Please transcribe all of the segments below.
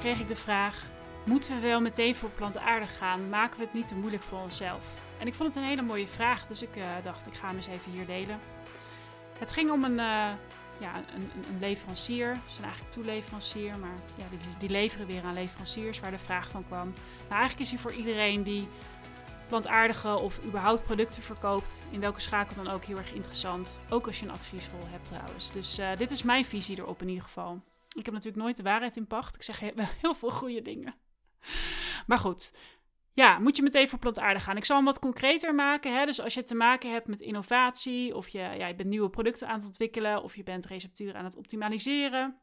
kreeg ik de vraag: moeten we wel meteen voor plantaardig gaan? Maken we het niet te moeilijk voor onszelf? En ik vond het een hele mooie vraag, dus ik uh, dacht, ik ga hem eens even hier delen. Het ging om een, uh, ja, een, een, leverancier. Ze zijn eigenlijk toeleverancier, maar ja, die, die, leveren weer aan leveranciers waar de vraag van kwam. Maar eigenlijk is hij voor iedereen die plantaardige of überhaupt producten verkoopt, in welke schakel dan ook heel erg interessant. Ook als je een adviesrol hebt trouwens. Dus uh, dit is mijn visie erop in ieder geval. Ik heb natuurlijk nooit de waarheid in pacht. Ik zeg wel heel veel goede dingen. Maar goed, ja, moet je meteen voor plantaardig gaan. Ik zal hem wat concreter maken. Hè? Dus als je te maken hebt met innovatie, of je, ja, je bent nieuwe producten aan het ontwikkelen, of je bent recepturen aan het optimaliseren,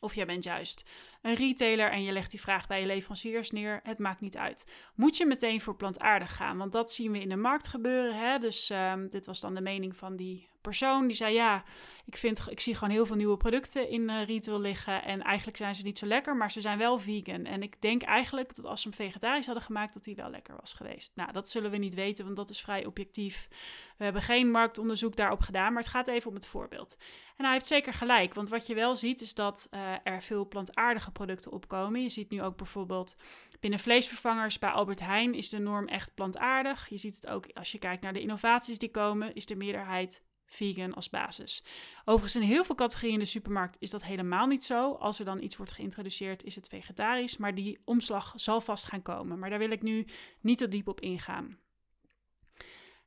of je bent juist een retailer en je legt die vraag bij je leveranciers neer. Het maakt niet uit. Moet je meteen voor plantaardig gaan? Want dat zien we in de markt gebeuren. Hè? Dus um, dit was dan de mening van die persoon die zei: Ja, ik, vind, ik zie gewoon heel veel nieuwe producten in uh, retail liggen. En eigenlijk zijn ze niet zo lekker, maar ze zijn wel vegan. En ik denk eigenlijk dat als ze hem vegetarisch hadden gemaakt, dat die wel lekker was geweest. Nou, dat zullen we niet weten, want dat is vrij objectief. We hebben geen marktonderzoek daarop gedaan, maar het gaat even om het voorbeeld. En hij heeft zeker gelijk, want wat je wel ziet is dat uh, er veel plantaardige producten opkomen. Je ziet nu ook bijvoorbeeld binnen vleesvervangers bij Albert Heijn is de norm echt plantaardig. Je ziet het ook als je kijkt naar de innovaties die komen, is de meerderheid vegan als basis. Overigens, in heel veel categorieën in de supermarkt is dat helemaal niet zo. Als er dan iets wordt geïntroduceerd, is het vegetarisch. Maar die omslag zal vast gaan komen. Maar daar wil ik nu niet te diep op ingaan.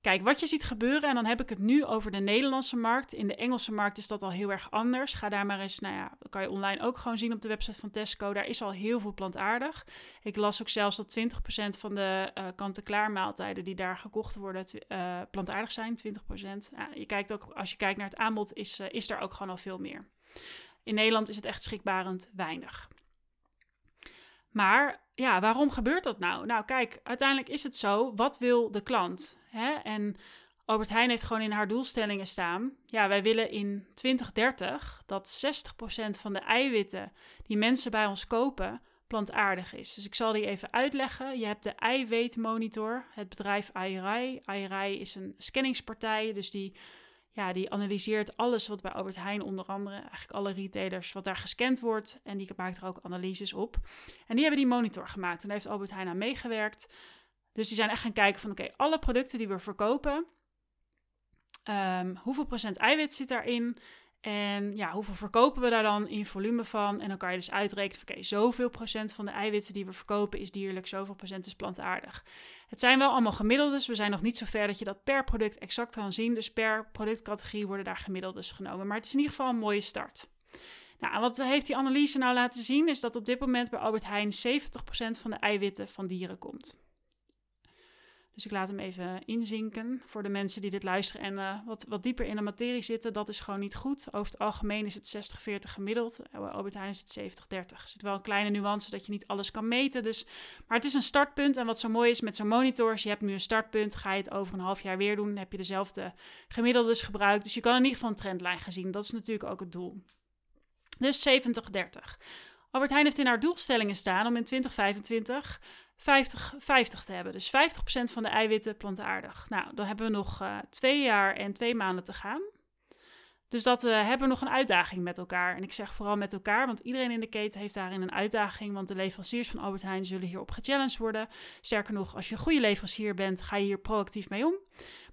Kijk, wat je ziet gebeuren, en dan heb ik het nu over de Nederlandse markt. In de Engelse markt is dat al heel erg anders. Ga daar maar eens, nou ja, dat kan je online ook gewoon zien op de website van Tesco. Daar is al heel veel plantaardig. Ik las ook zelfs dat 20% van de uh, kant-en-klaar maaltijden die daar gekocht worden uh, plantaardig zijn. 20%. Ja, je kijkt ook, als je kijkt naar het aanbod, is, uh, is er ook gewoon al veel meer. In Nederland is het echt schrikbarend weinig. Maar ja, waarom gebeurt dat nou? Nou, kijk, uiteindelijk is het zo. Wat wil de klant? Hè? En Albert Heijn heeft gewoon in haar doelstellingen staan. Ja, wij willen in 2030 dat 60% van de eiwitten die mensen bij ons kopen plantaardig is. Dus ik zal die even uitleggen. Je hebt de eiwitmonitor, het bedrijf IRI. IRI is een scanningspartij, dus die ja, die analyseert alles wat bij Albert Heijn onder andere, eigenlijk alle retailers, wat daar gescand wordt. En die maakt er ook analyses op. En die hebben die monitor gemaakt. En daar heeft Albert Heijn aan meegewerkt. Dus die zijn echt gaan kijken van, oké, alle producten die we verkopen, um, hoeveel procent eiwit zit daarin? En ja, hoeveel verkopen we daar dan in volume van? En dan kan je dus uitrekenen, oké, zoveel procent van de eiwitten die we verkopen is dierlijk, zoveel procent is plantaardig. Het zijn wel allemaal gemiddeldes. We zijn nog niet zo ver dat je dat per product exact kan zien. Dus per productcategorie worden daar gemiddeldes genomen. Maar het is in ieder geval een mooie start. Nou, wat heeft die analyse nou laten zien? Is dat op dit moment bij Albert Heijn 70% van de eiwitten van dieren komt. Dus ik laat hem even inzinken voor de mensen die dit luisteren en uh, wat, wat dieper in de materie zitten. Dat is gewoon niet goed. Over het algemeen is het 60-40 gemiddeld. Bij Albert Heijn is het 70-30. Er zit wel een kleine nuance dat je niet alles kan meten. Dus, maar het is een startpunt. En wat zo mooi is met zo'n monitor, je hebt nu een startpunt. Ga je het over een half jaar weer doen, heb je dezelfde gemiddeldes gebruikt. Dus je kan in ieder geval een trendlijn gaan zien. Dat is natuurlijk ook het doel. Dus 70-30. Albert Heijn heeft in haar doelstellingen staan om in 2025 50, 50 te hebben. Dus 50% van de eiwitten plantaardig. Nou, dan hebben we nog uh, twee jaar en twee maanden te gaan. Dus dat uh, hebben we nog een uitdaging met elkaar. En ik zeg vooral met elkaar, want iedereen in de keten heeft daarin een uitdaging. Want de leveranciers van Albert Heijn zullen hierop gechallenged worden. Sterker nog, als je een goede leverancier bent, ga je hier proactief mee om.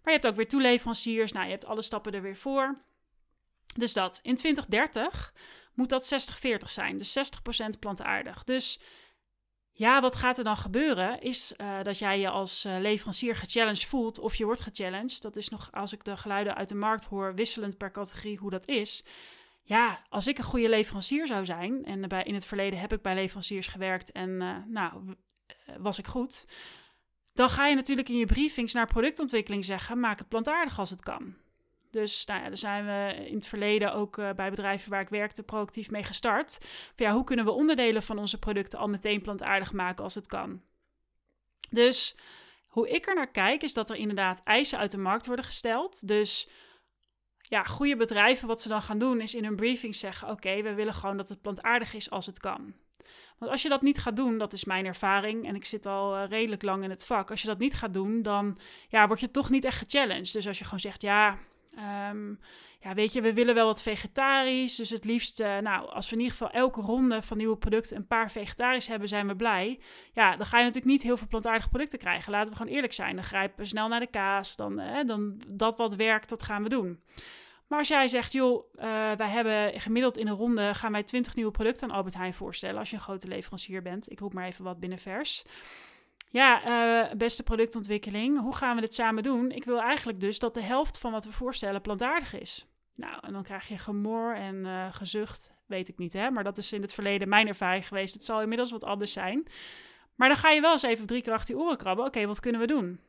Maar je hebt ook weer toeleveranciers. Nou, je hebt alle stappen er weer voor. Dus dat. In 2030 moet dat 60-40 zijn. Dus 60% plantaardig. Dus ja, wat gaat er dan gebeuren? Is uh, dat jij je als uh, leverancier gechallenged voelt of je wordt gechallenged. Dat is nog, als ik de geluiden uit de markt hoor, wisselend per categorie hoe dat is. Ja, als ik een goede leverancier zou zijn, en bij, in het verleden heb ik bij leveranciers gewerkt en uh, nou, was ik goed. Dan ga je natuurlijk in je briefings naar productontwikkeling zeggen: maak het plantaardig als het kan. Dus nou ja, daar zijn we in het verleden ook uh, bij bedrijven waar ik werkte proactief mee gestart. ja, hoe kunnen we onderdelen van onze producten al meteen plantaardig maken als het kan? Dus hoe ik er naar kijk is dat er inderdaad eisen uit de markt worden gesteld. Dus ja, goede bedrijven, wat ze dan gaan doen, is in hun briefing zeggen: Oké, we willen gewoon dat het plantaardig is als het kan. Want als je dat niet gaat doen, dat is mijn ervaring en ik zit al uh, redelijk lang in het vak. Als je dat niet gaat doen, dan ja, word je toch niet echt gechallenged. Dus als je gewoon zegt: Ja, Ehm, ja, weet je, we willen wel wat vegetarisch. Dus het liefst, uh, nou, als we in ieder geval elke ronde van nieuwe producten een paar vegetarisch hebben, zijn we blij. Ja, dan ga je natuurlijk niet heel veel plantaardige producten krijgen. Laten we gewoon eerlijk zijn. Dan grijpen we snel naar de kaas. Dan, uh, dan dat wat werkt, dat gaan we doen. Maar als jij zegt, joh, uh, wij hebben gemiddeld in een ronde gaan wij 20 nieuwe producten aan Albert Heijn voorstellen. Als je een grote leverancier bent. Ik roep maar even wat binnen vers. Ja, uh, beste productontwikkeling, hoe gaan we dit samen doen? Ik wil eigenlijk dus dat de helft van wat we voorstellen plantaardig is. Nou, en dan krijg je gemor en uh, gezucht, weet ik niet, hè? Maar dat is in het verleden mijn ervaring geweest. Het zal inmiddels wat anders zijn. Maar dan ga je wel eens even drie keer achter je oren krabben. Oké, wat kunnen we doen?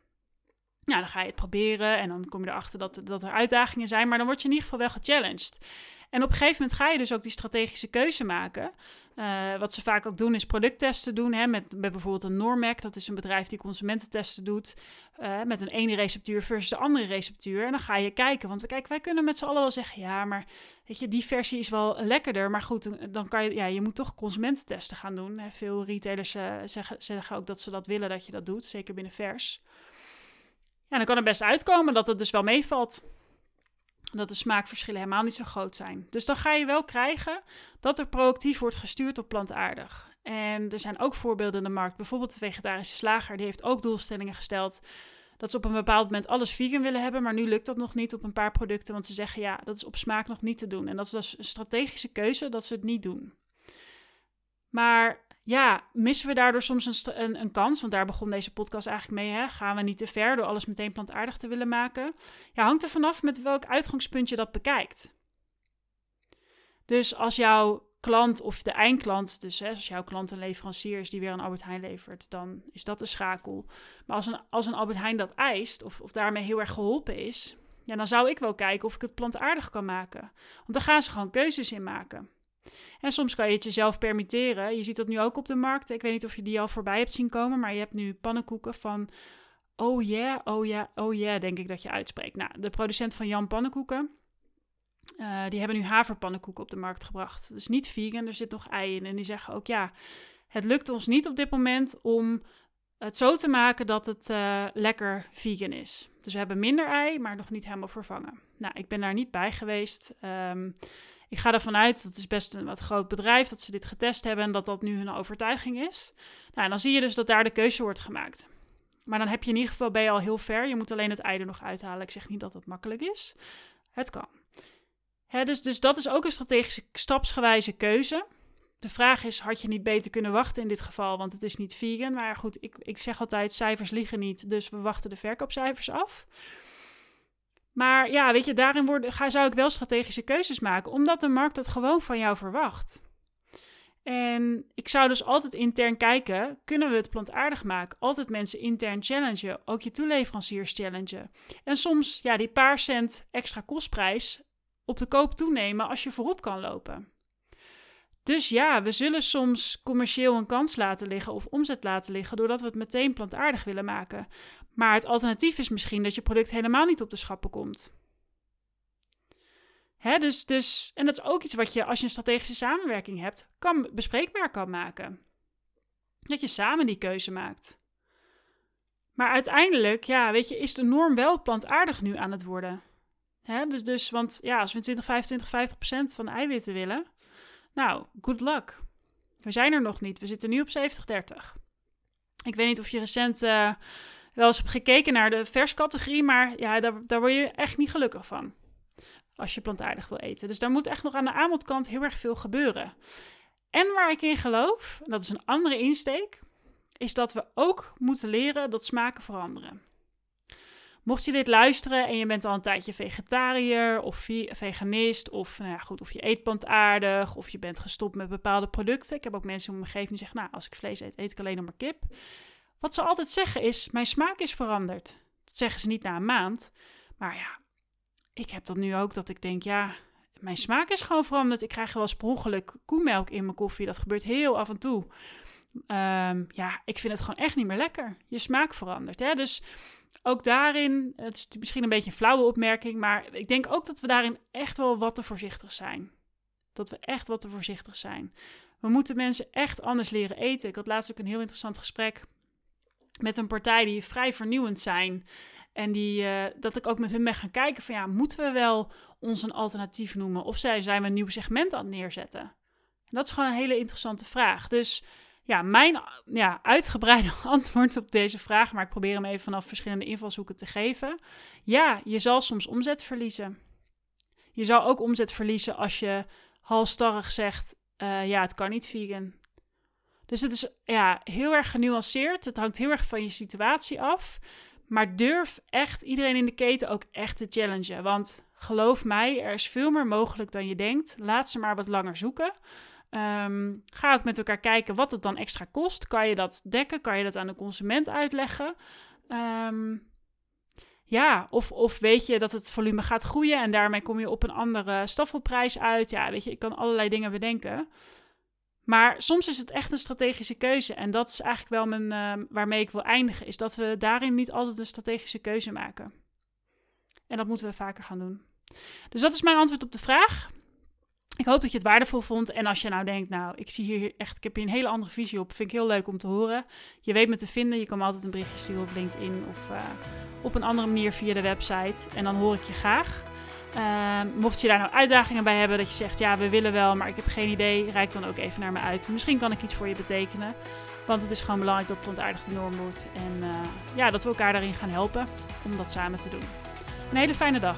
Nou, dan ga je het proberen en dan kom je erachter dat, dat er uitdagingen zijn. Maar dan word je in ieder geval wel gechallenged. En op een gegeven moment ga je dus ook die strategische keuze maken. Uh, wat ze vaak ook doen is producttesten doen. Hè, met, met bijvoorbeeld een Normac. Dat is een bedrijf die consumententesten doet. Uh, met een ene receptuur versus de andere receptuur. En dan ga je kijken. Want kijk, wij kunnen met z'n allen wel zeggen... ja, maar weet je, die versie is wel lekkerder. Maar goed, dan kan je... ja, je moet toch consumententesten gaan doen. Veel retailers uh, zeggen, zeggen ook dat ze dat willen dat je dat doet. Zeker binnen vers. Ja, dan kan het best uitkomen dat het dus wel meevalt dat de smaakverschillen helemaal niet zo groot zijn. Dus dan ga je wel krijgen dat er proactief wordt gestuurd op plantaardig. En er zijn ook voorbeelden in de markt. Bijvoorbeeld de vegetarische slager, die heeft ook doelstellingen gesteld dat ze op een bepaald moment alles vegan willen hebben, maar nu lukt dat nog niet op een paar producten, want ze zeggen ja, dat is op smaak nog niet te doen. En dat is dus een strategische keuze dat ze het niet doen. Maar ja, missen we daardoor soms een, een, een, kans? Want daar begon deze podcast eigenlijk mee. Hè? Gaan we niet te ver door alles meteen plantaardig te willen maken? Ja, hangt er vanaf met welk uitgangspunt je dat bekijkt. Dus als jouw klant of de eindklant, dus hè, als jouw klant een leverancier is die weer een Albert Heijn levert, dan is dat de schakel. Maar als een, als een Albert Heijn dat eist, of, of daarmee heel erg geholpen is, ja, dan zou ik wel kijken of ik het plantaardig kan maken. Want dan gaan ze gewoon keuzes in maken. En soms kan je het jezelf permitteren. Je ziet dat nu ook op de markt. Ik weet niet of je die al voorbij hebt zien komen, maar je hebt nu pannenkoeken van oh yeah, oh yeah, oh yeah, denk ik dat je uitspreekt. Nou, de producent van Jan Pannenkoeken, uh, die hebben nu haverpannenkoeken op de markt gebracht. Dus niet vegan, er zit nog ei in. En die zeggen ook ja, het lukt ons niet op dit moment om het zo te maken dat het uh, lekker vegan is. Dus we hebben minder ei, maar nog niet helemaal vervangen. Nou, ik ben daar niet bij geweest. Um, ik ga ervan uit, dat is best een wat groot bedrijf, dat ze dit getest hebben en dat dat nu hun overtuiging is. Nou, en dan zie je dus dat daar de keuze wordt gemaakt. Maar dan heb je in ieder geval, ben je al heel ver. Je moet alleen het ei er nog uithalen. Ik zeg niet dat dat makkelijk is. Het kan. Dus, dus dat is ook een strategische stapsgewijze keuze. De vraag is, had je niet beter kunnen wachten in dit geval, want het is niet vegan. Maar goed, ik, ik zeg altijd, cijfers liegen niet, dus we wachten de verkoopcijfers af. Maar ja, weet je, daarin ga, zou ik wel strategische keuzes maken, omdat de markt het gewoon van jou verwacht. En ik zou dus altijd intern kijken, kunnen we het plantaardig maken? Altijd mensen intern challengen, ook je toeleveranciers challengen. En soms, ja, die paar cent extra kostprijs op de koop toenemen als je voorop kan lopen. Dus ja, we zullen soms commercieel een kans laten liggen of omzet laten liggen doordat we het meteen plantaardig willen maken. Maar het alternatief is misschien dat je product helemaal niet op de schappen komt. Hè, dus, dus, en dat is ook iets wat je, als je een strategische samenwerking hebt, kan, bespreekbaar kan maken. Dat je samen die keuze maakt. Maar uiteindelijk, ja, weet je, is de norm wel plantaardig nu aan het worden. Hè, dus, dus, want ja, als we 20, 25, 50 procent van de eiwitten willen, nou, good luck. We zijn er nog niet. We zitten nu op 70-30. Ik weet niet of je recent uh, wel eens hebt gekeken naar de verscategorie, maar ja, daar, daar word je echt niet gelukkig van. Als je plantaardig wil eten. Dus daar moet echt nog aan de aanbodkant heel erg veel gebeuren. En waar ik in geloof, en dat is een andere insteek, is dat we ook moeten leren dat smaken veranderen. Mocht je dit luisteren en je bent al een tijdje vegetariër of veganist, of, nou ja, goed, of je eet plantaardig, of je bent gestopt met bepaalde producten. Ik heb ook mensen in mijn omgeving die zeggen, nou, als ik vlees eet, eet ik alleen nog maar kip. Wat ze altijd zeggen is, mijn smaak is veranderd. Dat zeggen ze niet na een maand. Maar ja, ik heb dat nu ook, dat ik denk, ja, mijn smaak is gewoon veranderd. Ik krijg wel eens koemelk in mijn koffie. Dat gebeurt heel af en toe. Um, ja, ik vind het gewoon echt niet meer lekker. Je smaak verandert. Hè? Dus ook daarin, het is misschien een beetje een flauwe opmerking, maar ik denk ook dat we daarin echt wel wat te voorzichtig zijn. Dat we echt wat te voorzichtig zijn. We moeten mensen echt anders leren eten. Ik had laatst ook een heel interessant gesprek met een partij die vrij vernieuwend zijn. En die, uh, dat ik ook met hun ben gaan kijken van ja, moeten we wel ons een alternatief noemen? Of zijn we een nieuw segment aan het neerzetten? En dat is gewoon een hele interessante vraag. Dus ja, mijn ja, uitgebreide antwoord op deze vraag, maar ik probeer hem even vanaf verschillende invalshoeken te geven. Ja, je zal soms omzet verliezen. Je zal ook omzet verliezen als je halstarrig zegt: uh, ja, het kan niet vegan. Dus het is ja, heel erg genuanceerd. Het hangt heel erg van je situatie af. Maar durf echt iedereen in de keten ook echt te challengen. Want geloof mij, er is veel meer mogelijk dan je denkt. Laat ze maar wat langer zoeken. Ehm, ga ook met elkaar kijken wat het dan extra kost. Kan je dat dekken? Kan je dat aan de consument uitleggen? Ehm, ja, of, of weet je dat het volume gaat groeien en daarmee kom je op een andere staffelprijs uit. Ja, weet je, ik kan allerlei dingen bedenken. Maar soms is het echt een strategische keuze. En dat is eigenlijk wel mijn, uh, waarmee ik wil eindigen. Is dat we daarin niet altijd een strategische keuze maken. En dat moeten we vaker gaan doen. Dus dat is mijn antwoord op de vraag. Ik hoop dat je het waardevol vond. En als je nou denkt, nou, ik zie hier echt, ik heb hier een hele andere visie op. Vind ik heel leuk om te horen. Je weet me te vinden. Je kan me altijd een berichtje sturen op LinkedIn of uh, op een andere manier via de website. En dan hoor ik je graag. Uh, mocht je daar nou uitdagingen bij hebben, dat je zegt, ja, we willen wel, maar ik heb geen idee, reik dan ook even naar me uit. Misschien kan ik iets voor je betekenen, want het is gewoon belangrijk dat plantaardig de norm wordt. En uh, ja, dat we elkaar daarin gaan helpen om dat samen te doen. Een hele fijne dag.